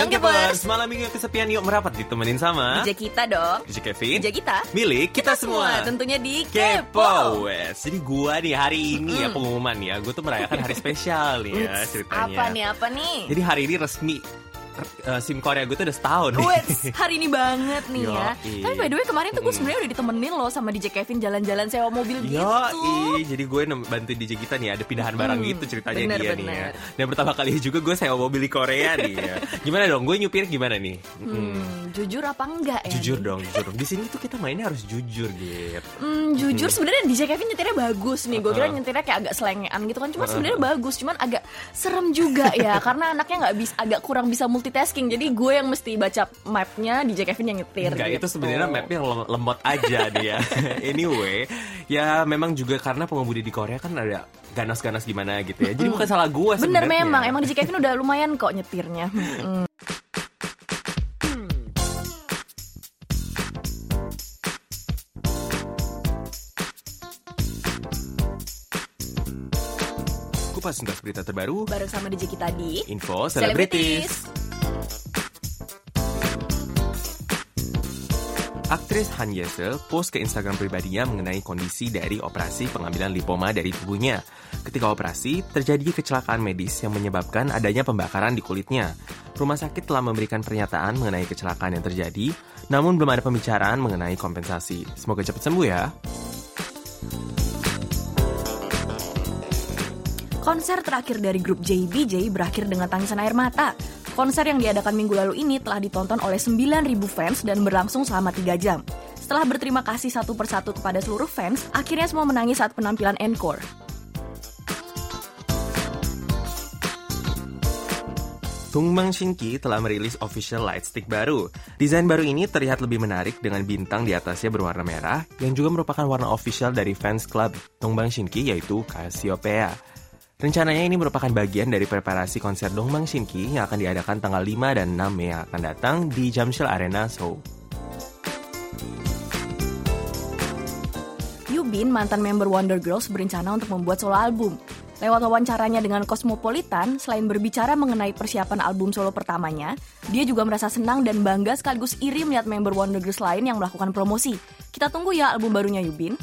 Youngkepers, malam minggu kesepian yuk merapat ditemenin sama DJ kita dong. DJ Kevin, DJ kita. milik kita, semua. Tentunya di Kepo wes. Jadi gua nih hari ini ya pengumuman ya, gue tuh merayakan hari spesial nih ya ceritanya. Apa nih, apa nih? Jadi hari ini resmi eh, SIM Korea gue tuh udah setahun. Wes, hari ini banget nih ya. Yoi. Tapi by the way kemarin tuh gue sebenarnya udah ditemenin loh sama DJ Kevin jalan-jalan sewa mobil gitu. Yo, jadi gue bantu DJ kita nih ada pindahan barang gitu ceritanya bener, dia nih ya. bener. Dan pertama kali juga gue sewa mobil di Korea nih ya. Gimana dong? Gue nyupir gimana nih? Mm-mm. Hmm, jujur apa enggak ya? Jujur nih? dong, jujur dong. Di sini tuh kita mainnya harus jujur gitu. Hmm, jujur sebenarnya DJ Kevin nyetirnya bagus nih. Gue kira nyetirnya kayak agak selengean gitu kan. Cuma sebenarnya bagus, cuman agak serem juga ya karena anaknya nggak bisa agak kurang bisa multitasking. Jadi gue yang mesti baca mapnya, DJ Kevin yang nyetir. Enggak, itu gitu. sebenarnya mapnya lem- lemot aja dia. anyway, ya memang juga karena pengemudi di Korea kan ada ganas-ganas gimana gitu ya. Jadi bukan salah gue Bener sebenarnya. memang, emang DJ Kevin udah lumayan kok nyetirnya. Kupas tuntas berita terbaru, Bareng sama DJ kita di info selebritis. Aktris Han Yese post ke Instagram pribadinya mengenai kondisi dari operasi pengambilan lipoma dari tubuhnya. Ketika operasi, terjadi kecelakaan medis yang menyebabkan adanya pembakaran di kulitnya. Rumah sakit telah memberikan pernyataan mengenai kecelakaan yang terjadi, namun belum ada pembicaraan mengenai kompensasi. Semoga cepat sembuh ya. Konser terakhir dari grup JBJ berakhir dengan tangisan air mata. Konser yang diadakan minggu lalu ini telah ditonton oleh 9.000 fans dan berlangsung selama 3 jam. Setelah berterima kasih satu persatu kepada seluruh fans, akhirnya semua menangis saat penampilan encore. Tungbang Shinki telah merilis official lightstick baru. Desain baru ini terlihat lebih menarik dengan bintang di atasnya berwarna merah, yang juga merupakan warna official dari fans club Dongbang Shinki yaitu Cassiopeia. Rencananya ini merupakan bagian dari preparasi konser Dongbang Shinki yang akan diadakan tanggal 5 dan 6 Mei yang akan datang di Jamsil Arena Seoul. Yubin, mantan member Wonder Girls, berencana untuk membuat solo album. Lewat wawancaranya dengan Cosmopolitan, selain berbicara mengenai persiapan album solo pertamanya, dia juga merasa senang dan bangga sekaligus iri melihat member Wonder Girls lain yang melakukan promosi. Kita tunggu ya album barunya Yubin.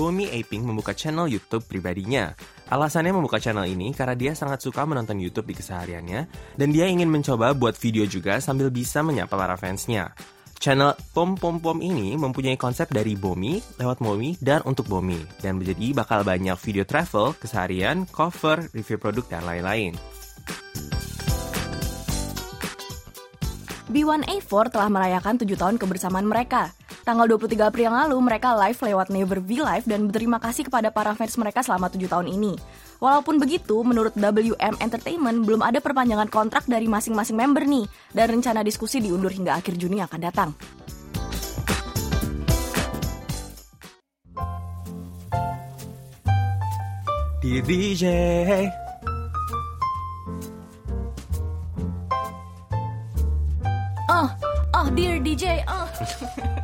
Bumi Aping membuka channel YouTube pribadinya. Alasannya membuka channel ini karena dia sangat suka menonton YouTube di kesehariannya dan dia ingin mencoba buat video juga sambil bisa menyapa para fansnya. Channel Pom Pom Pom ini mempunyai konsep dari Bomi, lewat Momi, dan untuk Bomi. Dan menjadi bakal banyak video travel, keseharian, cover, review produk, dan lain-lain. B1A4 telah merayakan 7 tahun kebersamaan mereka. Tanggal 23 April yang lalu, mereka live lewat Never Be Live dan berterima kasih kepada para fans mereka selama 7 tahun ini. Walaupun begitu, menurut WM Entertainment, belum ada perpanjangan kontrak dari masing-masing member nih, dan rencana diskusi diundur hingga akhir Juni akan datang. DJ. Oh, oh dear DJ, oh.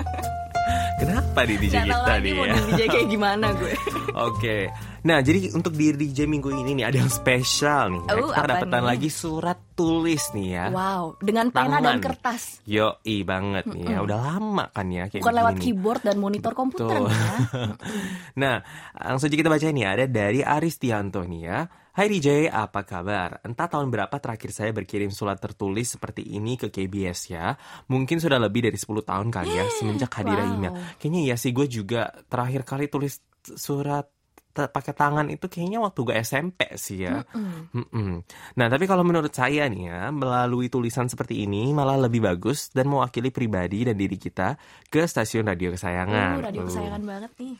Kenapa di DJ lagi nih mau ya? di DJ kayak gimana gue. Oke. Nah, jadi untuk di DJ minggu ini nih ada yang spesial nih. Oh, Kita apa kedapetan nih? lagi surat tulis nih ya. Wow, dengan pena Tangan. dan kertas. Yo, i banget nih ya. Udah lama kan ya kayak Bukan lewat begini. keyboard dan monitor komputer Betul. nih ya. nah, langsung aja kita baca nih ada dari Aristianto nih ya. Hai DJ, apa kabar? Entah tahun berapa terakhir saya berkirim surat tertulis seperti ini ke KBS ya. Mungkin sudah lebih dari 10 tahun kali ya semenjak hadirnya Wow. email. Kayaknya ya sih gue juga terakhir kali tulis surat pakai tangan itu kayaknya waktu gue SMP sih ya. Mm-mm. Nah, tapi kalau menurut saya nih ya, melalui tulisan seperti ini malah lebih bagus dan mewakili pribadi dan diri kita ke stasiun radio kesayangan. Uh, radio Uh. kesayangan banget nih.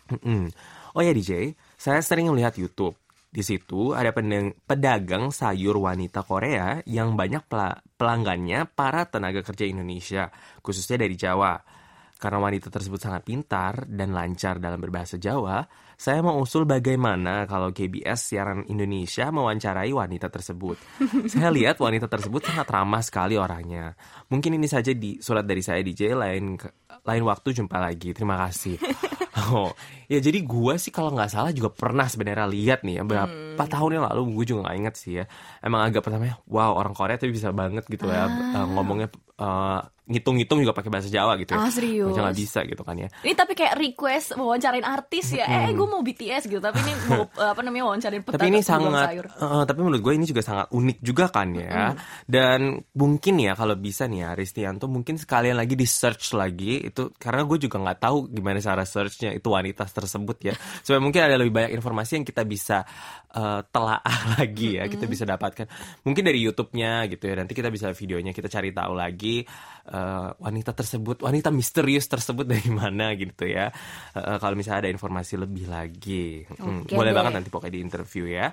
Oh ya DJ, saya sering melihat YouTube. Di situ ada pedagang sayur wanita Korea yang banyak pela- pelanggannya para tenaga kerja Indonesia, khususnya dari Jawa. Karena wanita tersebut sangat pintar dan lancar dalam berbahasa Jawa, saya mau usul bagaimana kalau KBS siaran Indonesia mewawancarai wanita tersebut. saya lihat wanita tersebut sangat ramah sekali orangnya. Mungkin ini saja di surat dari saya DJ lain lain waktu jumpa lagi. Terima kasih. oh, ya jadi gue sih kalau nggak salah juga pernah sebenarnya lihat nih ya berapa Hmm. tahun yang lalu gue juga nggak inget sih ya. Emang agak pertamanya, wow orang Korea tuh bisa banget gitu ya Ah. eh, ngomongnya eh, ngitung-ngitung juga pakai bahasa Jawa gitu ya. Ah, serius? Macam nggak bisa gitu kan ya. Ini tapi kayak request wawancarain artis ya. Eh, gue mau BTS gitu. Tapi ini mau apa namanya wawancarain pedagang Tapi ini sangat, sayur. eh, tapi menurut gue ini juga sangat unik juga kan ya. Dan mungkin ya kalau bisa nih ya Ristianto mungkin sekalian lagi di search lagi itu karena gue juga nggak tahu gimana cara searchnya itu wanita tersebut ya. Supaya mungkin ada lebih banyak informasi yang kita bisa eh, telaah lagi ya, kita bisa dapatkan. Mungkin dari YouTube-nya gitu ya. Nanti kita bisa videonya kita cari tahu lagi eh, wanita tersebut, wanita misterius tersebut dari mana gitu ya. Eh, kalau misalnya ada informasi lebih lagi, Hmm, Oke boleh deh. banget nanti pokoknya di interview ya.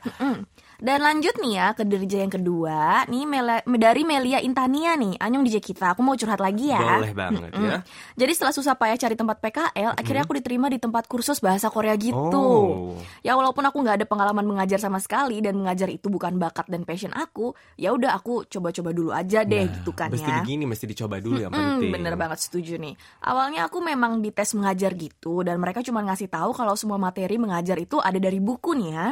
Dan lanjut nih ya ke dirja yang kedua. Nih Mela- dari Melia Intania nih. Anyong DJ kita. Aku mau curhat lagi ya. Boleh banget Mm-mm. ya. Jadi setelah susah payah cari tempat PKL, akhirnya aku diterima di tempat kursus bahasa Korea gitu. Oh. Ya walaupun aku nggak ada pengalaman mengajar sama sekali dan mengajar itu bukan bakat dan passion aku, ya udah aku coba-coba dulu aja deh Nah, gitu kan Mesti ya. begini, mesti dicoba dulu yang Hmm, penting. bener banget setuju nih. Awalnya aku memang dites mengajar gitu dan mereka cuma ngasih tahu kalau semua materi mengajar itu ada dari buku nih ya.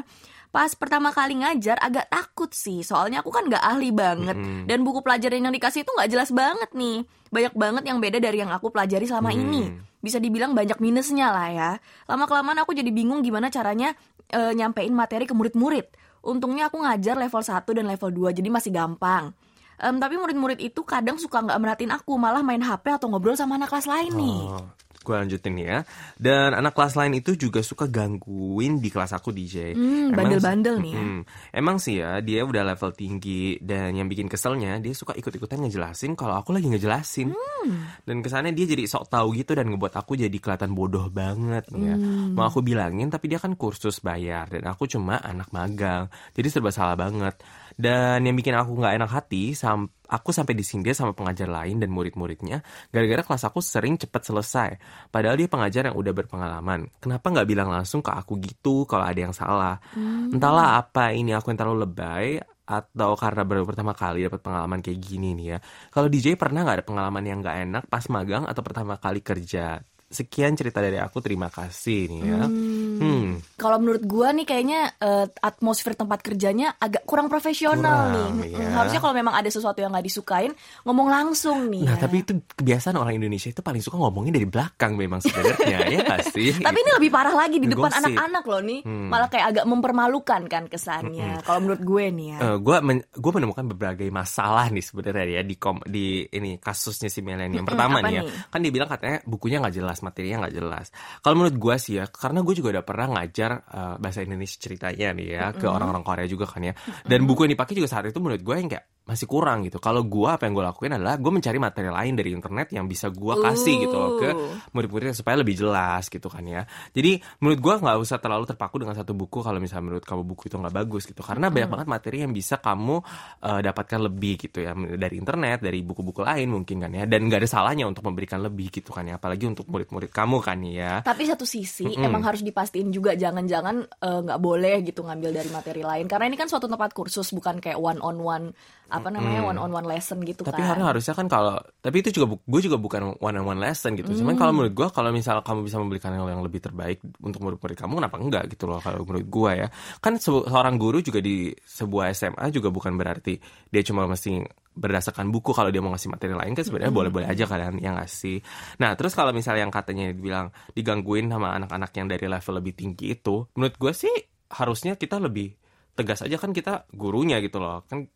Pas pertama kali ngajar agak takut sih, soalnya aku kan nggak ahli banget dan buku pelajaran yang dikasih itu nggak jelas banget nih. Banyak banget yang beda dari yang aku pelajari selama ini. Bisa dibilang banyak minusnya lah ya. Lama kelamaan aku jadi bingung gimana caranya eh, nyampein materi ke murid-murid. Untungnya aku ngajar level 1 dan level 2 jadi masih gampang. Em, tapi murid-murid itu kadang suka nggak merhatiin aku, malah main HP atau ngobrol sama anak kelas lain nih. Oh, gue lanjutin nih ya. Dan anak kelas lain itu juga suka gangguin di kelas aku DJ. Hmm, bandel-bandel nih ya. Mm, emang sih ya dia udah level tinggi dan yang bikin keselnya dia suka ikut-ikutan ngejelasin kalau aku lagi ngejelasin. Hmm. Dan kesannya dia jadi sok tahu gitu dan ngebuat aku jadi kelihatan bodoh banget ya. Hmm. Mau aku bilangin tapi dia kan kursus bayar dan aku cuma anak magang. Jadi serba salah banget. Dan yang bikin aku nggak enak hati, sam aku sampai disindir sama pengajar lain dan murid-muridnya gara-gara kelas aku sering cepet selesai. Padahal dia pengajar yang udah berpengalaman. Kenapa nggak bilang langsung ke aku gitu kalau ada yang salah? Entahlah apa ini aku yang terlalu lebay atau karena baru pertama kali dapat pengalaman kayak gini nih ya. Kalau DJ pernah nggak ada pengalaman yang nggak enak pas magang atau pertama kali kerja? Sekian cerita dari aku, terima kasih nih ya. Hmm. Kalau menurut gua nih kayaknya eh, atmosfer tempat kerjanya agak kurang profesional Kurang, nih. ya. Mm, Harusnya kalau memang ada sesuatu yang nggak disukain, ngomong langsung nih. Nah, ya. tapi itu kebiasaan orang Indonesia itu paling suka ngomongin dari belakang memang sebenarnya, ya sih? Tapi ini lebih parah lagi di depan anak-anak loh nih, malah kayak agak mempermalukan kan kesannya. Kalau menurut gue nih ya. gue gue menemukan berbagai masalah nih sebenarnya ya di kom di ini kasusnya si Melanie. Yang pertama apa nih ya, nih? kan dia bilang katanya bukunya nggak jelas, materinya nggak jelas. Kalau menurut gue sih ya, karena gue juga udah pernah ngajar eh, bahasa Indonesia ceritanya nih ya ke orang-orang Korea juga kan ya. Dan buku yang dipakai juga saat itu menurut gue yang kayak masih kurang gitu. Kalau gue apa yang gue lakuin adalah gue mencari materi lain dari internet yang bisa gue kasih gitu loh ke Uh. murid-muridnya supaya lebih jelas gitu kan ya. Jadi menurut gua nggak usah terlalu terpaku dengan satu buku kalau misalnya menurut kamu buku itu nggak bagus gitu. Karena banyak banget materi yang bisa kamu eh, dapatkan lebih gitu ya dari internet, dari buku-buku lain mungkin kan ya. Dan nggak ada salahnya untuk memberikan lebih gitu kan ya. Apalagi untuk murid-murid kamu kan ya. Tapi satu sisi emang harus dipastiin juga jangan-jangan eh, nggak boleh gitu ngambil dari materi lain karena ini kan suatu tempat kursus bukan kayak one on one apa namanya one on one lesson gitu Tapi kan. harus harusnya kan kalau tapi itu juga gue juga bukan one on one lesson gitu. Cuman kalau menurut gue kalau misal kamu bisa memberikan yang yang lebih terbaik untuk murid-murid kamu kenapa enggak gitu loh kalau menurut gue ya. Kan se- seorang guru juga di sebuah SMA juga bukan berarti dia cuma mesti berdasarkan buku kalau dia mau ngasih materi lain kan sebenarnya boleh-boleh aja kalian yang ngasih. Nah, terus kalau misalnya yang katanya dibilang digangguin sama anak-anak yang dari level lebih tinggi itu, menurut gue sih harusnya kita lebih tegas aja kan kita gurunya gitu loh. Kan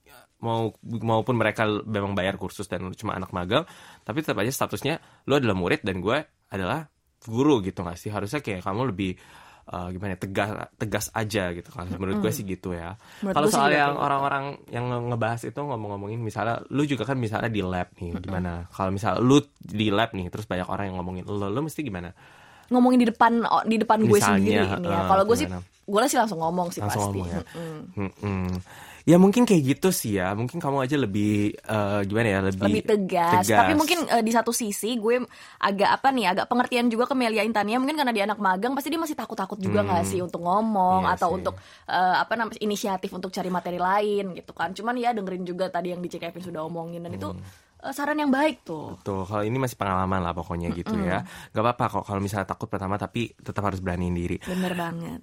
mau maupun mereka memang bayar kursus dan lu cuma anak magang tapi tetap aja statusnya lu adalah murid dan gue adalah guru gitu nggak sih? Harusnya kayak kamu lebih eh, gimana ya, tegas tegas aja gitu kan. Menurut gue sih gitu ya. Kalau soal yang gitu. orang-orang yang nge- ngebahas itu ngomong-ngomongin misalnya lu juga kan misalnya di lab nih gimana? Kalau misalnya lu di lab nih terus banyak orang yang ngomongin lo lu mesti gimana ngomongin di depan oh, di depan gue Misalnya, sendiri nih ya. Kalau gue sih gue sih langsung ngomong sih langsung pasti. ngomong ya. Mm-mm. Mm-mm. Ya mungkin kayak gitu sih ya. Mungkin kamu aja lebih eh, gimana ya lebih lebih tegas. Tapi mungkin eh, di satu sisi gue agak apa nih, agak pengertian juga ke Melia Intania mungkin karena dia anak magang pasti dia masih takut-takut juga nggak sih untuk ngomong Iya atau sih. untuk eh, apa namanya inisiatif untuk cari materi lain gitu kan. Cuman ya dengerin juga tadi yang di Kevin sudah omongin dan itu Hmm. uh, saran yang baik tuh. Tuh, kalau ini masih pengalaman lah pokoknya gitu ya. Gak apa-apa kok kalau misalnya takut pertama tapi tetap harus beraniin diri. Bener banget.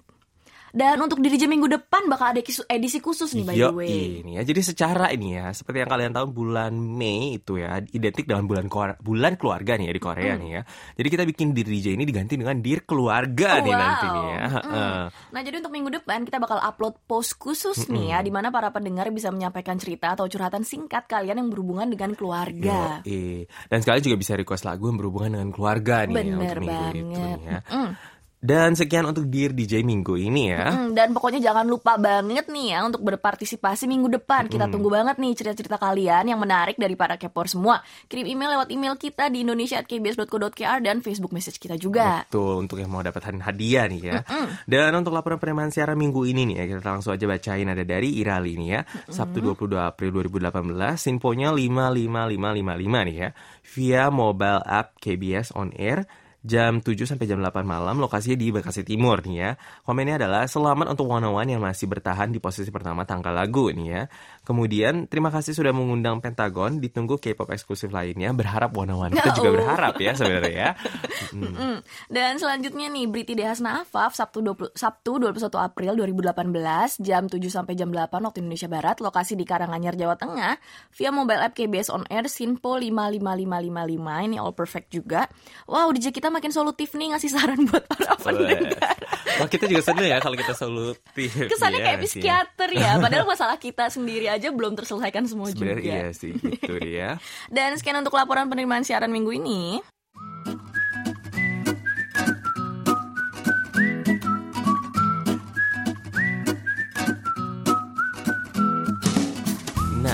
Dan untuk di DJ minggu depan bakal ada edisi khusus nih by Yo, the way. ini ya. Jadi secara ini ya, seperti yang kalian tahu bulan Mei itu ya identik dengan bulan bulan keluarga nih ya di Korea nih ya. Jadi kita bikin DJ ini diganti dengan Dear Keluarga Oh, nih wow. nanti nih ya. Mm. Heeh. Nah jadi untuk minggu depan kita bakal upload post khusus nih ya, di mana para pendengar bisa menyampaikan cerita atau curhatan singkat kalian yang berhubungan dengan keluarga. Yoi. Dan sekali juga bisa request lagu yang berhubungan dengan keluarga nih ya Bener untuk minggu itu banget. nih ya. Mm. Dan sekian untuk Dear DJ minggu ini ya. Mm, dan pokoknya jangan lupa banget nih ya untuk berpartisipasi minggu depan. Kita tunggu banget nih cerita-cerita kalian yang menarik dari para kepor semua. Kirim email lewat email kita di indonesia@kbs.co.kr dan Facebook message kita juga. Betul, untuk yang mau dapatkan hadiah nih ya. Dan untuk laporan penerimaan siaran minggu ini nih ya, kita langsung aja bacain ada dari Irali nih ya. Sabtu 22 April 2018, infonya 55555 nih ya. Via mobile app KBS On Air jam 7 sampai jam 8 malam lokasinya di Bekasi Timur nih ya. Komennya adalah selamat untuk One yang masih bertahan di posisi pertama tanggal lagu nih ya. Kemudian terima kasih sudah mengundang Pentagon ditunggu K-pop eksklusif lainnya. Berharap One kita juga Oh. berharap ya sebenarnya ya. Mm. Dan selanjutnya nih Briti Dehasna Afaf Sabtu 20, Sabtu 21 April 2018 jam 7 sampai jam 8 waktu Indonesia Barat lokasi di Karanganyar Jawa Tengah via mobile app KBS On Air Sinpo 55555 ini all perfect juga. Wow DJ kita makin solutif nih ngasih saran buat para pendengar. Wah kita juga seneng ya kalau kita solutif. Kesannya Iya kayak sih ya. psikiater ya, padahal masalah kita sendiri aja belum terselesaikan semua juga. Sebenarnya iya sih gitu ya. Dan sekian untuk laporan penerimaan siaran minggu ini.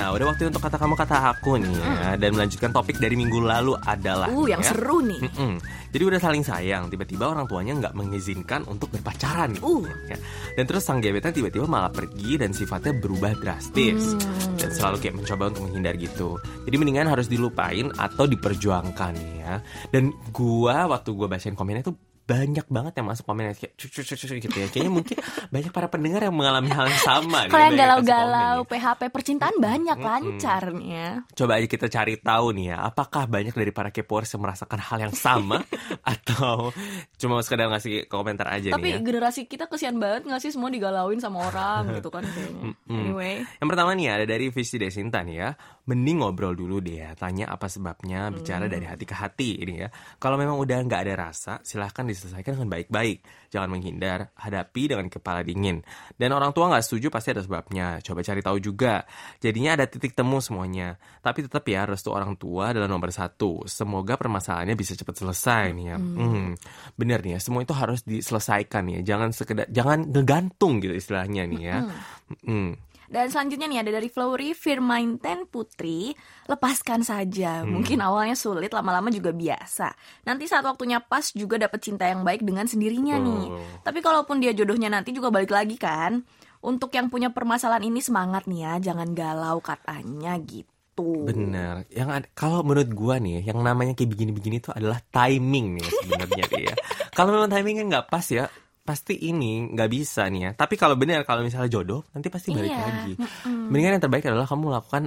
Nah udah waktu untuk kata kamu kata aku nih ya. Dan melanjutkan topik dari minggu lalu adalah Uh, yang ya. seru nih. Mm-mm. Jadi udah saling sayang, tiba-tiba orang tuanya nggak mengizinkan untuk berpacaran nih. Uh. Ya. Dan terus sang gebetan tiba-tiba malah pergi dan sifatnya berubah drastis. Hmm. Dan selalu kayak mencoba untuk menghindar gitu. Jadi mendingan harus dilupain atau diperjuangkan nih ya. Dan gua waktu gua bacain komennya tuh banyak banget yang masuk komen kayak cucu cucu gitu ya. Kayaknya mungkin banyak para pendengar yang mengalami hal yang sama. banyak kasih komen galau-galau. PHP percintaan banyak lancar nih ya. Coba aja kita cari tahu nih ya, apakah banyak dari para kepoers yang merasakan hal yang sama atau cuma sekedar ngasih komentar aja Tapi nih ya. generasi kita kesian banget gak sih semua digalauin sama orang gitu kan kayaknya. Anyway. Yang pertama nih ada dari Visi Desinta nih ya. Mending ngobrol dulu deh ya, tanya apa sebabnya, bicara dari hati ke hati ini ya. Kalau memang udah nggak ada rasa, silahkan diselesaikan dengan baik-baik. Jangan menghindar, hadapi dengan kepala dingin. Dan orang tua nggak setuju pasti ada sebabnya. Coba cari tahu juga. Jadinya ada titik temu semuanya. Tapi tetap ya restu orang tua adalah nomor satu. Semoga permasalahannya bisa cepat selesai nih ya. Hmm. Bener nih ya, semua itu harus diselesaikan ya. Jangan sekedar, jangan ngegantung gitu istilahnya nih ya. Hmm. Dan selanjutnya nih ada dari Flowery Firmainten Putri, lepaskan saja. Hmm. Mungkin awalnya sulit, lama-lama juga biasa. Nanti saat waktunya pas juga dapat cinta yang baik dengan sendirinya nih. Oh. Tapi kalaupun dia jodohnya nanti juga balik lagi kan. Untuk yang punya permasalahan ini semangat nih ya, jangan galau katanya gitu. Bener. Yang ada, kalau menurut gua nih, yang namanya kayak begini-begini itu adalah timing nih sebenarnya nih ya. Kalau memang timingnya nggak pas ya, pasti ini nggak bisa nih ya. Tapi kalau benar kalau misalnya jodoh, nanti pasti balik Iya, lagi. Mendingan yang terbaik adalah kamu melakukan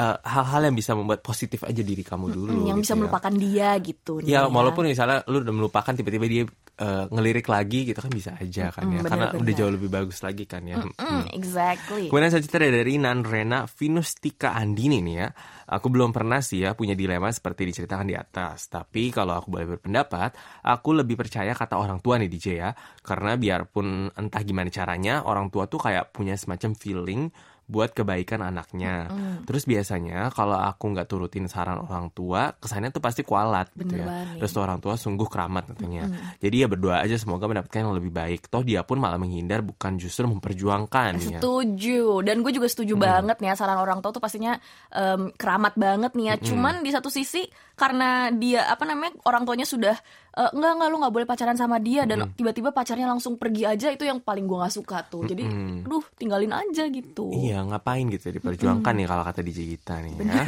eh, hal-hal yang bisa membuat positif aja diri kamu dulu. Hmm, yang gitu bisa ya. melupakan dia gitu nih. Ya, walaupun misalnya lu udah melupakan tiba-tiba dia eh, ngelirik lagi gitu kan bisa aja kan ya. Mm, Karena bener-bener. udah jauh lebih bagus lagi kan ya. Mm, exactly. Kemudian selanjutnya dari Nanrena Vinustika Andini nih ya. Aku belum pernah sih ya punya dilema seperti diceritakan di atas. Tapi kalau aku boleh berpendapat, aku lebih percaya kata orang tua nih DJ ya. Karena biarpun entah gimana caranya, orang tua tuh kayak punya semacam feeling buat kebaikan anaknya. Terus biasanya kalau aku nggak turutin saran orang tua, kesannya tuh pasti kualat gitu Bener ya. banget. Orang tua sungguh keramat katanya. Jadi ya berdoa aja semoga mendapatkan yang lebih baik. Toh dia pun malah menghindar bukan justru memperjuangkan ya. Setuju. Dan gue juga setuju banget nih ya saran orang tua tuh pastinya em, keramat banget nih ya. Cuman di satu sisi karena dia apa namanya orang tuanya sudah eh, enggak enggak lu nggak boleh pacaran sama dia dan tiba-tiba pacarnya langsung pergi aja itu yang paling gue nggak suka tuh. Jadi, aduh tinggalin aja gitu. Iya ngapain gitu diperjuangkan nih kalau kata DJ kita nih ya.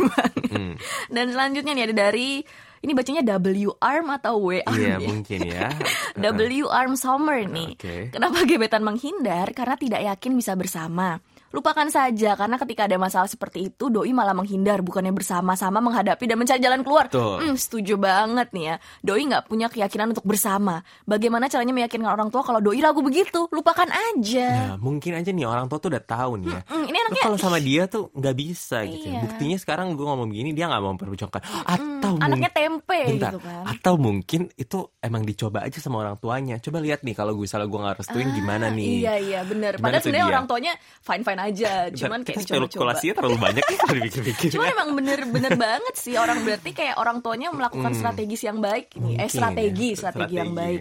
Mm. Dan selanjutnya nih ada dari ini bacanya W arm atau W arm Iya ya? mungkin ya. W arm summer nih. Oke. Kenapa gebetan menghindar? Karena tidak yakin bisa bersama. Lupakan saja karena ketika ada masalah seperti itu doi malah menghindar bukannya bersama-sama menghadapi dan mencari jalan keluar. Betul. Hmm, setuju banget nih ya. Doi nggak punya keyakinan untuk bersama. Bagaimana caranya meyakinkan orang tua kalau doi ragu begitu? Lupakan aja. Nah, mungkin aja nih orang tua tuh udah tahu nih ya. Hmm, ini Lu anaknya kalau sama dia tuh nggak bisa gitu. ya. Iya. Buktinya sekarang gue ngomong begini dia nggak mau memperjuangkan. Atau hmm, anaknya tempe Bentar. gitu kan. Atau mungkin itu emang dicoba aja sama orang tuanya. Coba lihat nih kalau gue salah gue nggak restuin gimana nih. Iya iya bener. Gimana Padahal tuh sebenarnya orang tuanya fine fine aja. Bentar, Cuman kita kayak spekulasinya terlalu banyak ya dipikir-pikir. Cuman emang bener-bener banget sih orang berarti kayak orang tuanya melakukan strategis yang baik ini. Eh Mungkin strategi, ya, strategi yang baik.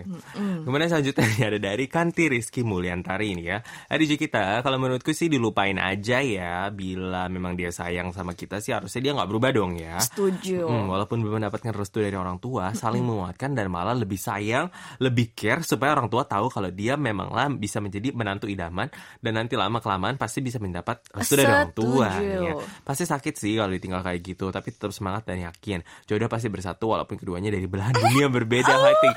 Kemudian selanjutnya ada dari Kanti Rizky Mulyantari ini ya. Adik kita, kalau menurutku sih dilupain aja ya. Bila memang dia sayang sama kita sih harusnya dia nggak berubah dong ya. Setuju. Hmm, walaupun belum mendapatkan restu dari orang tua, saling menguatkan dan malah lebih sayang, lebih care supaya orang tua tahu kalau dia memanglah bisa menjadi menantu idaman dan nanti lama kelamaan pasti bisa mendapat restu dari orang tua. Ya. Pasti sakit sih kalau ditinggal kayak gitu, tapi tetap semangat dan yakin. Jodoh pasti bersatu walaupun keduanya dari belahan dunia berbeda fighting.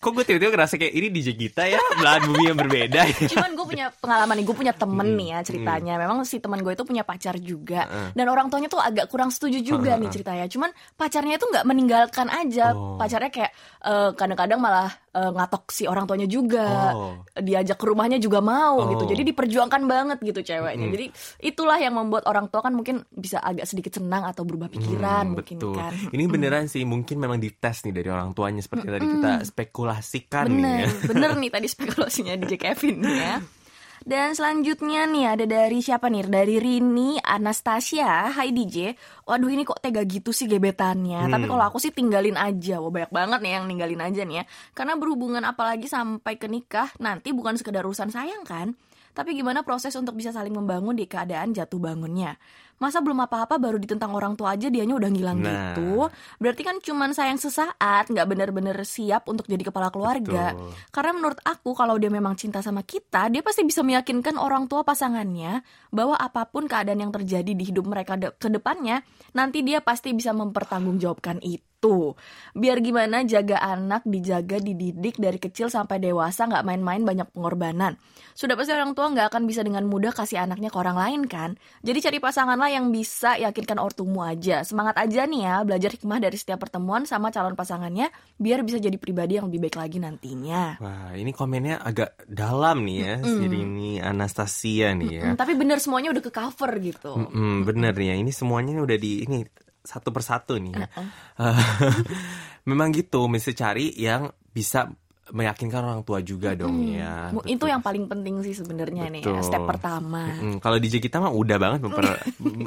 Kok gue tiba-tiba ngerasa kayak ini DJ kita ya belahan bumi yang berbeda ya. Cuman gue punya pengalaman nih, gue punya temen nih ya ceritanya. Memang si teman gue itu punya pacar juga, dan orang tuanya tuh agak kurang setuju juga nih ceritanya. Cuman pacarnya itu nggak meninggalkan aja, Oh. pacarnya kayak eh, kadang-kadang malah eh, ngatok si orang tuanya juga, Oh. diajak ke rumahnya juga mau gitu. Oh. Jadi diperjuangkan banget gitu ceweknya. Jadi itulah yang membuat orang tua kan mungkin bisa agak sedikit senang atau berubah pikiran Hmm, mungkin betul. kan. Ini beneran sih mungkin memang dites nih dari orang tuanya seperti tadi kita spekulasikan nih Bener, ya. bener nih tadi spekulasinya DJ Kevin nih ya. Dan selanjutnya nih ada dari siapa nih? Dari Rini Anastasia. Hai DJ. Waduh ini kok tega gitu sih gebetannya. Tapi Hmm. kalau aku sih tinggalin aja. Wah banyak banget nih yang ninggalin aja nih ya. Karena berhubungan apalagi sampai ke nikah nanti bukan sekedar urusan sayang kan. Tapi gimana proses untuk bisa saling membangun di keadaan jatuh bangunnya? Masa belum apa-apa baru ditentang orang tua aja dianya udah ngilang Nah. gitu? Berarti kan cuman sayang sesaat, nggak bener-bener siap untuk jadi kepala keluarga. Betul. Karena menurut aku kalau dia memang cinta sama kita, dia pasti bisa meyakinkan orang tua pasangannya bahwa apa pun keadaan yang terjadi di hidup mereka de- ke depannya, nanti dia pasti bisa mempertanggungjawabkan itu. Biar gimana jaga anak, dijaga, dididik dari kecil sampai dewasa, nggak main-main banyak pengorbanan. Sudah pasti orang tua nggak akan bisa dengan mudah kasih anaknya ke orang lain kan. Jadi cari pasangan yang bisa yakinkan ortumu aja. Semangat aja nih ya, belajar hikmah dari setiap pertemuan sama calon pasangannya, biar bisa jadi pribadi yang lebih baik lagi nantinya. Wah, ini komennya agak dalam nih ya. Jadi ini Anastasia nih ya. Hmm, tapi bener semuanya udah ke cover gitu. Mm, bener nih ya. Ini semuanya udah di ini satu persatu nih ya. Memang gitu, mesti cari yang bisa meyakinkan orang tua juga dong ya. Mu- Itu yang paling penting sih sebenarnya nih ya, Betul. step pertama. Mm, kalau DJ kita mah udah banget memper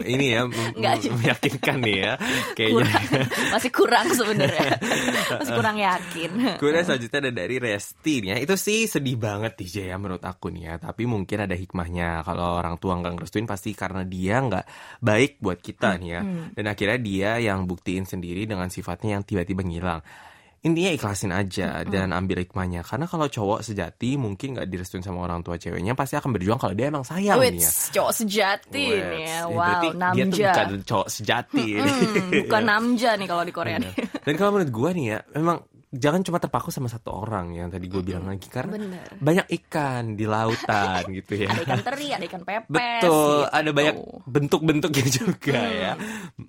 ini ya mem- meyakinkan nih ya. Kayaknya. Kurang, masih kurang sebenarnya. masih kurang yakin. Kemudian selanjutnya ada dari Resti nih ya. Itu sih sedih banget DJ ya menurut aku nih ya. Tapi mungkin ada hikmahnya. Kalau orang tua nggak ngerestuin pasti karena dia nggak baik buat kita nih ya. Dan akhirnya dia yang buktiin sendiri dengan sifatnya yang tiba-tiba ngilang. Intinya ikhlasin aja dan ambil hikmahnya. Karena kalau cowok sejati mungkin nggak direstuin sama orang tua ceweknya pasti akan berjuang kalau dia emang sayang nih ya. Wits, cowok sejati nih ya. Wets. Wow, Berarti dia tuh namja. bukan cowok sejati. Hmm, bukan namja nih kalau di Korea nih. Dan kalau menurut gue nih ya, memang jangan cuma terpaku sama satu orang yang tadi gue bilang lagi karena Bener. banyak ikan di lautan gitu ya. Ada ikan teri, ada ikan pepes. Betul, gitu. ada banyak bentuk-bentuknya juga ya.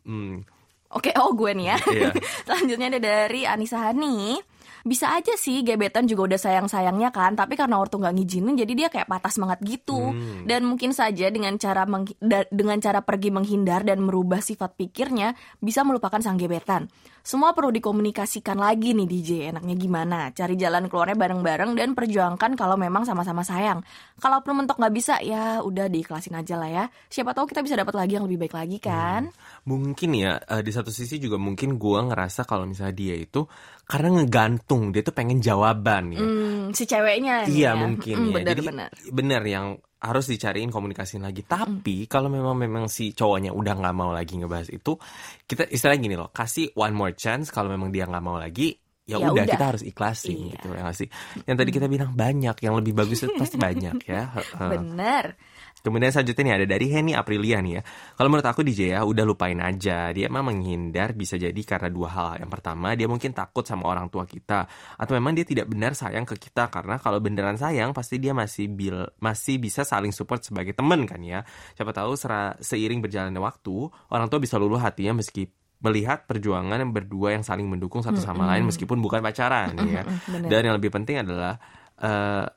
Mm. Oke, oh gue nih ya. Iya. Selanjutnya ada dari Anissa Hani. Bisa aja sih gebetan juga udah sayang-sayangnya kan, tapi karena ortu nggak ngizinin jadi dia kayak patah semangat gitu. Hmm. Dan mungkin saja dengan cara meng- da- dengan cara pergi menghindar dan merubah sifat pikirnya bisa melupakan sang gebetan. Semua perlu dikomunikasikan lagi nih DJ, enaknya gimana? Cari jalan keluarnya bareng-bareng dan perjuangkan kalau memang sama-sama sayang. Kalaupun mentok nggak bisa, ya udah diikhlasin aja lah ya. Siapa tahu kita bisa dapat lagi yang lebih baik lagi kan? Mungkin ya eh, di satu sisi juga mungkin gue ngerasa kalau misalnya dia itu karena ngegantung, dia tuh pengen jawaban ya. Hmm, si ceweknya Iya ya. mungkin Mm, ya. bener, Jadi bener. bener yang harus dicariin komunikasiin lagi. Tapi kalau memang memang si cowoknya udah nggak mau lagi ngebahas itu, kita istilah gini loh, kasih one more chance. Kalau memang dia nggak mau lagi, ya, Ya udah udah. kita harus ikhlasin Iya. gitu ya nggak sih. Yang tadi kita bilang banyak, yang lebih bagus itu pasti banyak ya. Bener. Kemudian selanjutnya nih ada dari Henny Aprilia nih ya. Kalau menurut aku DJ ya udah lupain aja. Dia emang menghindar bisa jadi karena dua hal. Yang pertama dia mungkin takut sama orang tua kita atau memang dia tidak benar sayang ke kita karena kalau beneran sayang pasti dia masih bil masih bisa saling support sebagai teman kan ya. Siapa tahu sera, seiring berjalannya waktu orang tua bisa luluh hatinya meski melihat perjuangan yang berdua yang saling mendukung satu sama lain meskipun bukan pacaran ya. bener. Dan yang lebih penting adalah eh,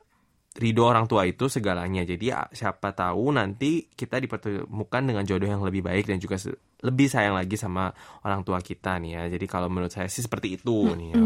ridho orang tua itu segalanya. Jadi ya, siapa tahu nanti kita dipertemukan dengan jodoh yang lebih baik dan juga lebih sayang lagi sama orang tua kita nih ya. Jadi kalau menurut saya sih seperti itu nih ya.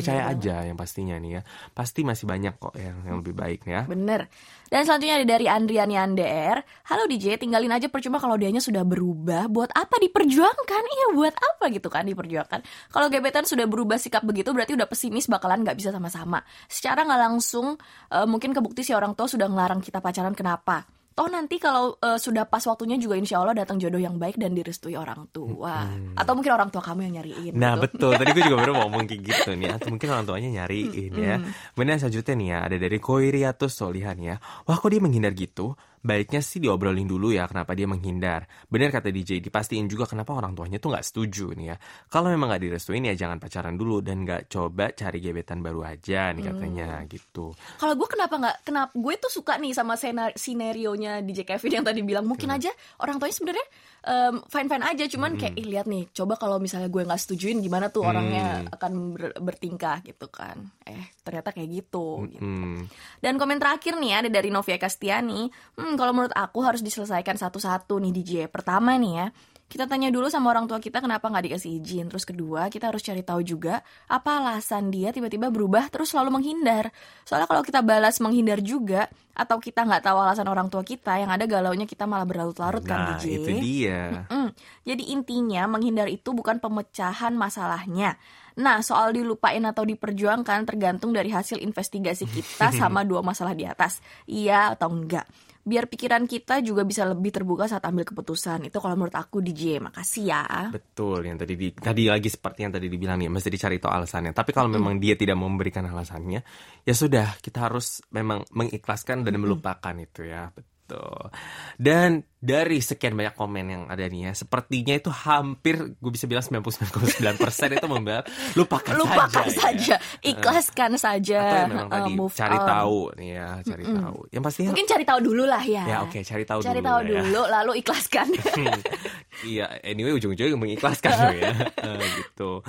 Hmm, bener Percaya banget. aja yang pastinya nih ya. Pasti masih banyak kok yang yang lebih baik ya. Bener. Dan selanjutnya ada dari Andrian Yander. Halo DJ, tinggalin aja percuma kalau dianya sudah berubah. Buat apa diperjuangkan? Iya, buat apa gitu kan diperjuangkan? Kalau gebetan sudah berubah sikap begitu, berarti udah pesimis bakalan nggak bisa sama-sama. Secara nggak langsung, eh, mungkin kebukti si orang tua sudah ngelarang kita pacaran. Kenapa? Toh nanti kalau eh, sudah pas waktunya juga insya Allah datang jodoh yang baik dan direstui orang tua. Atau mungkin orang tua kamu yang nyariin. Nah gitu. betul, tadi gue juga baru mau ngomong kayak gitu nih Atau mungkin orang tuanya nyariin ya Kemudian selanjutnya nih ya, ada dari Koiriatus Solihan ya Wah kok dia menghindar gitu? Baiknya sih diobrolin dulu ya kenapa dia menghindar. Benar kata DJ, dipastiin juga kenapa orang tuanya tuh nggak setuju nih ya. Kalau memang nggak direstuin ya jangan pacaran dulu Dan nggak coba cari gebetan baru aja nih katanya gitu. Kalau gue kenapa nggak kenapa gue tuh suka nih sama sena- sinarionya DJ Kevin yang tadi bilang. Mungkin aja orang tuanya sebenarnya fine fine aja cuman kayak ih lihat nih coba kalau misalnya gue nggak setujuin gimana tuh orangnya akan ber- bertingkah gitu kan eh ternyata kayak gitu, gitu. Hmm, Dan komen terakhir nih ada dari Novia Castiani. Hmm, kalau menurut aku harus diselesaikan satu-satu nih DJ. Pertama nih ya, kita tanya dulu sama orang tua kita kenapa nggak dikasih izin. Terus kedua, kita harus cari tahu juga apa alasan dia tiba-tiba berubah terus selalu menghindar. Soalnya kalau kita balas menghindar juga, atau kita nggak tahu alasan orang tua kita, yang ada galaunya kita malah berlarut-larut kan Nah DJ. itu dia Mm, Jadi intinya menghindar itu bukan pemecahan masalahnya. Nah, soal dilupain atau diperjuangkan tergantung dari hasil investigasi kita sama dua masalah di atas. Iya atau enggak. Biar pikiran kita juga bisa lebih terbuka saat ambil keputusan. Itu kalau menurut aku DJ. Makasih ya. Betul yang tadi di, tadi lagi seperti yang tadi dibilang nih mesti dicari tahu alasannya. Tapi kalau memang dia tidak memberikan alasannya, ya sudah kita harus memang mengikhlaskan dan melupakan itu ya. Betul. Dan dari sekian banyak komen yang ada nih ya, sepertinya itu hampir gue bisa bilang 99,9% itu membilang lupakan, Lupakan saja. saja, ya. ikhlaskan saja, Atau memang uh, tadi move cari on. tahu nih ya, cari tahu. Yang pastinya Mungkin cari tahu dulu lah ya. ya oke cari tahu Cari dulu. tahu lah ya. dulu, lalu ikhlaskan. Iya, anyway ujung-ujungnya mengikhlaskan loh ya, Eh, gitu.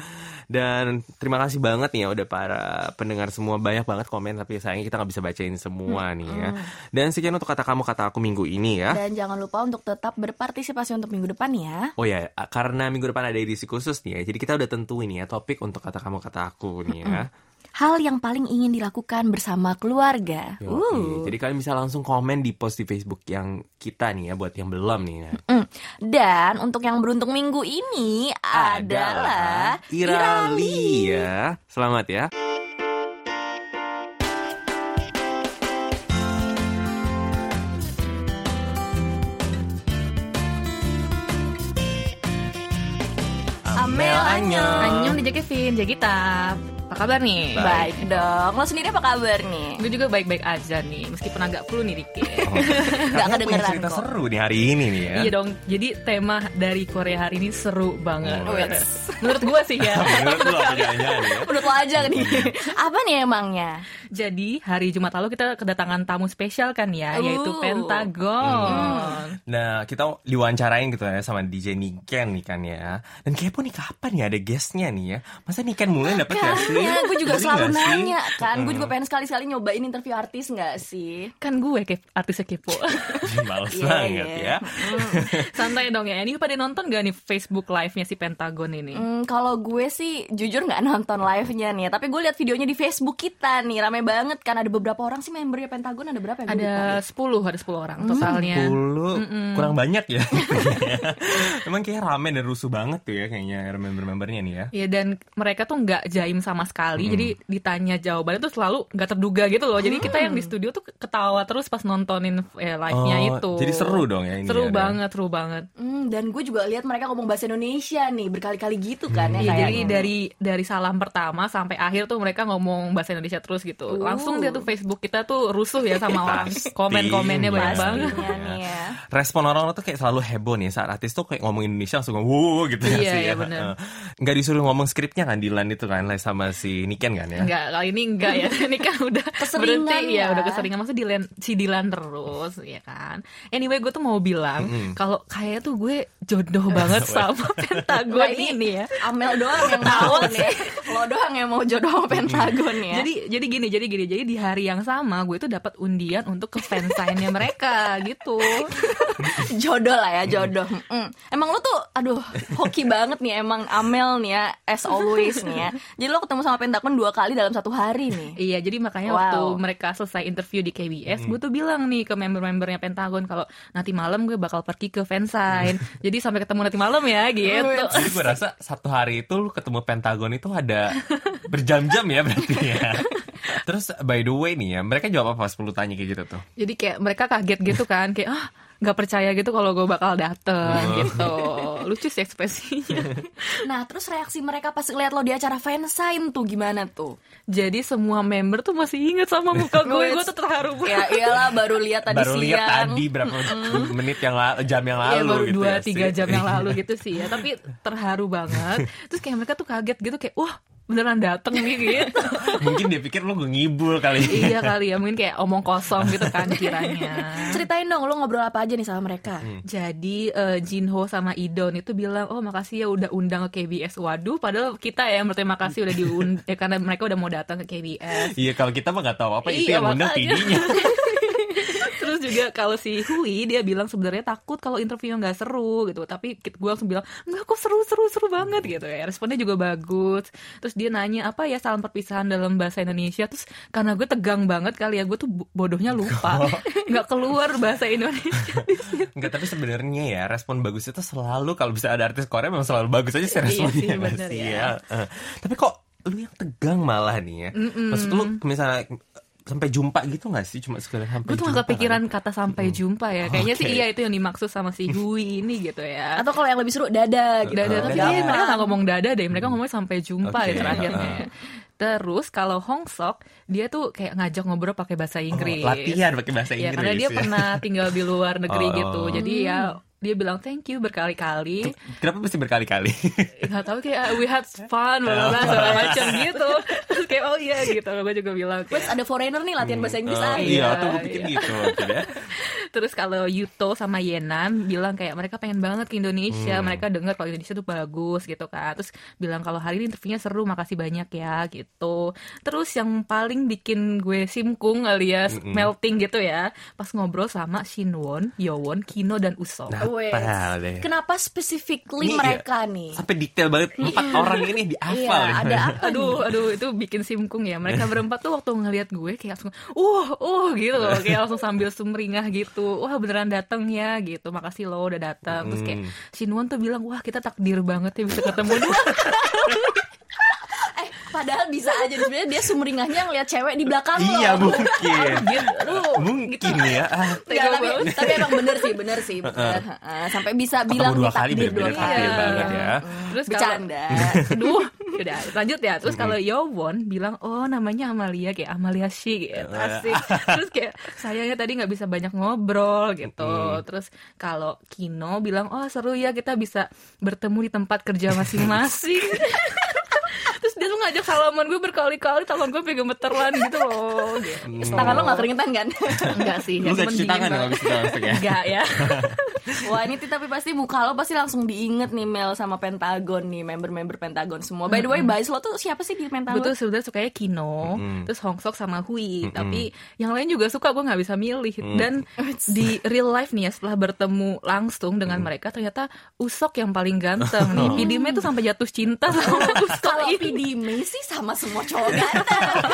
Dan terima kasih banget nih ya udah para pendengar semua banyak banget komen tapi sayangnya kita nggak bisa bacain semua nih ya. Dan sekian untuk kata kamu kata aku minggu ini ya. Dan jangan lupa untuk tetap berpartisipasi untuk minggu depan ya. Oh ya, karena minggu depan ada edisi khusus nih ya, jadi kita udah tentuin ya topik untuk kata kamu kata aku nih ya. Hal yang paling ingin dilakukan bersama keluarga. Yoi. Uh. Jadi kalian bisa langsung komen di post di Facebook yang kita nih ya buat yang belum nih ya. Mm. Dan untuk yang beruntung minggu ini adalah Irali ya. Selamat ya. Amel Anyong. Annyeong DJ Kevin, jadi kita apa kabar nih? Baik dong. Lo sendiri apa kabar nih? Gue juga baik-baik aja nih, meskipun agak flu nih. Nggak Katanya punya kedengeran cerita kok. seru nih hari ini nih ya. Iya dong, jadi tema dari Korea hari ini seru banget. Oh, yes. Menurut gue sih ya. Menurut lu apa ya? Menurut lo aja nih. apa nih emangnya? jadi hari Jumat lalu kita kedatangan tamu spesial kan ya, yaitu Uh. Pentagon. Nah, kita diwawancarain gitu ya sama DJ Niken nih kan ya. Dan kepo nih kapan ya ada guestnya nih ya. Masa Niken mulai dapet ya sih? Kayaknya gue juga selalu sih? nanya kan. Gue juga pengen sekali-sekali nyobain interview artis nggak sih? Kan gue ke artisnya kepo. Males Iya, banget iya. ya. Santai dong ya. Ini pada nonton gak nih Facebook live-nya si Pentagon ini? Hmm, kalau gue sih jujur nggak nonton live-nya nih, tapi gue lihat videonya di Facebook kita nih, rame banget kan ada beberapa orang sih membernya Pentagon ada berapa ya? Ada 10, ada 10 orang totalnya. Dulu kurang banyak ya. Emang kayak rame dan rusuh banget tuh ya kayaknya member-membernya nih ya. Ya dan mereka tuh nggak jaim sama sekali. Jadi ditanya jawabannya tuh selalu nggak terduga gitu loh. Jadi kita yang di studio tuh ketawa terus pas nontonin eh, live-nya Oh, itu. jadi seru dong ya ini Seru ya, banget, seru banget. Hmm, dan gue juga lihat mereka ngomong bahasa Indonesia nih berkali-kali gitu kan ya Iya, jadi kayaknya. dari dari salam pertama sampai akhir tuh mereka ngomong bahasa Indonesia terus gitu. Uh. Langsung dia tuh Facebook kita tuh rusuh ya sama orang. Komen-komennya banyak pasti. banget. Ya. respon orang-orang tuh kayak selalu heboh nih saat artis tuh kayak ngomong Indonesia langsung ngomong wow gitu ya Iya, sih iya, ya. bener. Nggak disuruh ngomong skripnya kan Dilan itu kan sama si Niken kan ya Enggak, kali ini enggak ya. Ini kan udah Keseringan berhenti ya. ya, udah keseringan masa Dilan si Dilan terus ya kan. Anyway, gue tuh mau bilang kalau kayak tuh gue jodoh banget sama Pentagon Nah, ini, ya. Amel doang yang tahu nih. Lo doang yang mau jodoh sama Pentagon ya. Jadi jadi gini, jadi gini. Jadi di hari yang sama gue tuh dapat undian untuk ke fansign-nya mereka gitu. jodoh lah ya jodoh. Mm. Emang lo tuh aduh hoki banget nih emang Amel nih ya as always nih ya. Jadi lo ketemu sama Pentagon dua kali dalam satu hari nih. Iya, jadi makanya Wow. waktu mereka selesai interview di KBS, gue tuh bilang nih ke member-membernya Pentagon kalau nanti malam gue bakal pergi ke fansign. jadi sampai ketemu nanti malam ya gitu. Jadi gue rasa satu hari itu lu ketemu Pentagon itu ada berjam-jam ya berarti ya. Terus by the way nih ya, mereka jawab apa pas lu tanya kayak gitu tuh? Jadi kayak mereka kaget gitu kan, kayak ah nggak percaya gitu kalau gue bakal dateng gitu. Lucu sih ekspresinya. Nah terus reaksi mereka pas lihat lo di acara fansign tuh gimana tuh? Jadi semua member tuh masih inget sama muka gue, gue tuh terharu banget. Ya iyalah baru lihat tadi Baru siang. lihat tadi berapa menit yang lalu, jam yang lalu Iya baru gitu dua ya tiga sih. jam yang lalu gitu sih ya tapi terharu banget terus kayak mereka tuh kaget gitu kayak wah beneran dateng nih gitu Mungkin dia pikir lu gue ngibul kali. iya kali ya mungkin kayak omong kosong gitu kan kiranya Ceritain dong lo ngobrol apa aja nih sama mereka. jadi eh, Jinho sama Idon itu bilang oh makasih ya udah undang ke KBS waduh padahal kita ya yang berterima kasih udah diundang ya, karena mereka udah mau datang ke KBS Iya kalau kita mah nggak tahu apa itu Iya, yang undang. PD-nya. Terus juga kalau si Hui dia bilang sebenarnya takut kalau interviewnya nggak seru gitu. Tapi gue langsung bilang nggak kok seru seru seru banget gitu ya. Responnya juga bagus. Terus dia nanya apa ya salam perpisahan dalam bahasa Indonesia. Terus karena gue tegang banget kali ya gue tuh bo- bodohnya lupa nggak keluar bahasa Indonesia. Enggak, tapi sebenarnya ya respon bagus itu selalu kalau bisa ada artis Korea memang selalu bagus aja sih Iya responnya sih, nggak bener sih ya. Eh, tapi kok lu yang tegang malah nih ya. Maksud lu misalnya sampai jumpa gitu nggak sih cuma sekedar sampai gue tuh nggak kepikiran kata sampai jumpa ya. Kayaknya sih Oke. iya itu yang dimaksud sama si Hui ini gitu ya. Atau kalau yang lebih seru dada gitu. Dada, tapi Dada. dia mereka nggak ngomong dada deh, mereka ngomongnya sampai jumpa Oke, di terakhirnya. Terus kalau Hong Sok dia tuh kayak ngajak ngobrol pakai bahasa Inggris. Oh, latihan pakai bahasa Ya, Inggris. karena dia ya. pernah tinggal di luar negeri Oh. gitu. Jadi ya dia bilang thank you berkali-kali. Kenapa mesti berkali-kali? Nggak tahu kayak we had fun, bla bla bla, segala macam gitu. Terus kayak oh iya gitu, gue juga bilang. Wes kayak- ada foreigner nih latihan bahasa Inggris Oh, ah. iya, Iya, tuh gue pikir iya. gitu. Oke deh. Terus kalau Yuto sama Yenan bilang kayak mereka pengen banget ke Indonesia, mereka dengar kalau Indonesia tuh bagus gitu kan. Terus bilang kalau hari ini interviewnya seru, makasih banyak ya gitu. Terus yang paling bikin gue simkung alias melting gitu ya, pas ngobrol sama Shinwon, Yowon, Kino dan Usop. Nah, Wes. Apa deh? Kenapa specifically Ini mereka nih? Sampai detail banget empat orang ini dihafal. Iya, ya. ada apa Aduh, aduh itu bikin simkung ya. Mereka berempat tuh waktu ngelihat gue kayak langsung, uh, uh gitu loh, kayak langsung sambil sumringah gitu. Wah beneran dateng ya gitu. Makasih lo udah datang. Terus kayak Shinwon tuh bilang, wah kita takdir banget ya bisa ketemu dua. Padahal bisa aja sebenarnya dia sumringahnya ngeliat cewek di belakang lo. Iya mungkin. gitu. Aduh, Mungkin ya. Ah, Nggak, Tega tapi, tapi emang bener sih, bener sih. bener. Heeh, Sampai bisa Ketemu bilang dua kali bener-bener kali. Iya. banget ya. Terus Bercanda. Aduh, udah lanjut ya. Terus kalau Yowon bilang, oh namanya Amalia kayak Amalia Shi gitu. Asik. Terus kayak sayangnya tadi nggak bisa banyak ngobrol gitu. Terus kalau Kino bilang, oh seru ya kita bisa bertemu di tempat kerja masing-masing. Dia tuh ngajak salaman gue berkali-kali, tangan gue pengen gemeteran gitu loh. Gitu. Tangan lo gak keringetan kan? Enggak sih, Lu gak cuci tangan ya habis itu langsung ya? Enggak ya. Wah ini tapi pasti muka lo pasti langsung diinget nih Mel sama Pentagon nih member-member Pentagon semua. By the way, Bais lo tuh siapa sih di Pentagon? Gue tuh sebenarnya sukanya Kino, terus Hongsok sama Hui. Tapi yang lain juga suka, gue nggak bisa milih. Dan di real life nih ya, setelah bertemu langsung dengan mereka, ternyata Usok yang paling ganteng nih. Pidime tuh sampai jatuh cinta sama Usok Kalau ini. Sih sama semua cowok ganteng.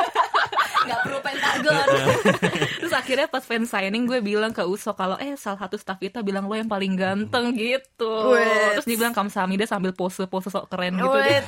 Gak perlu Pentagon. Terus akhirnya pas fan signing gue bilang ke Usok kalau eh salah satu staff kita bilang lo yang paling ganteng gitu. Wets. Terus dia bilang kamsahamnida sambil pose-pose sok keren gitu deh.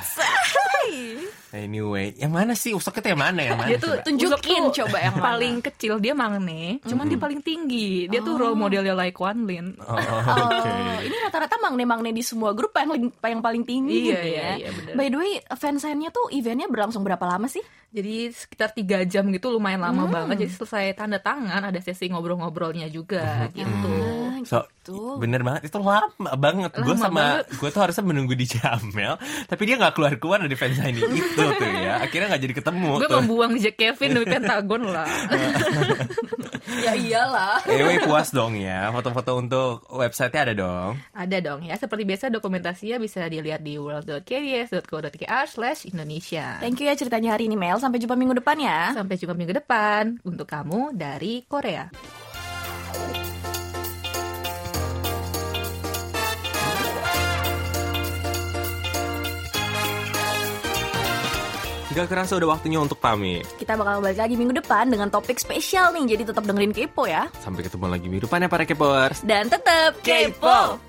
Anyway, yang mana sih usoknya yang mana yang mana? Dia tuh coba? Tunjukin tuh coba yang mana. paling kecil dia Magne, cuman dia paling tinggi. Dia tuh role modelnya like Wan Lin. Oh, oke. Oh, ini rata-rata magne-magne di semua grup yang yang paling tinggi Iya, gitu iya, ya. iya, bener. By the way, fansign-nya tuh eventnya berlangsung berapa lama sih? Jadi sekitar tiga jam gitu lumayan lama banget. Jadi selesai tanda tangan ada sesi ngobrol-ngobrolnya juga gitu. Ah, So, gitu. bener banget itu lama banget. Gue sama gue tuh harusnya menunggu di Jamel, tapi dia nggak keluar keluar dari fansign itu tuh ya. Akhirnya nggak jadi ketemu Gue membuang Jack Kevin dari Pentagon lah. ya iyalah. Anyway, puas dong ya. Foto-foto untuk website-nya ada dong. Ada dong ya. Seperti biasa dokumentasinya bisa dilihat di world.kbs.co.kr slash Indonesia. Thank you ya ceritanya hari ini Mel. Sampai jumpa minggu depan ya. Sampai jumpa minggu depan untuk kamu dari Korea. Gak kerasa udah waktunya untuk pamit. Kita bakal balik lagi minggu depan dengan topik spesial nih. Jadi tetap dengerin Kepo ya. Sampai ketemu lagi minggu depan ya para Kepers. Dan tetap Kepo.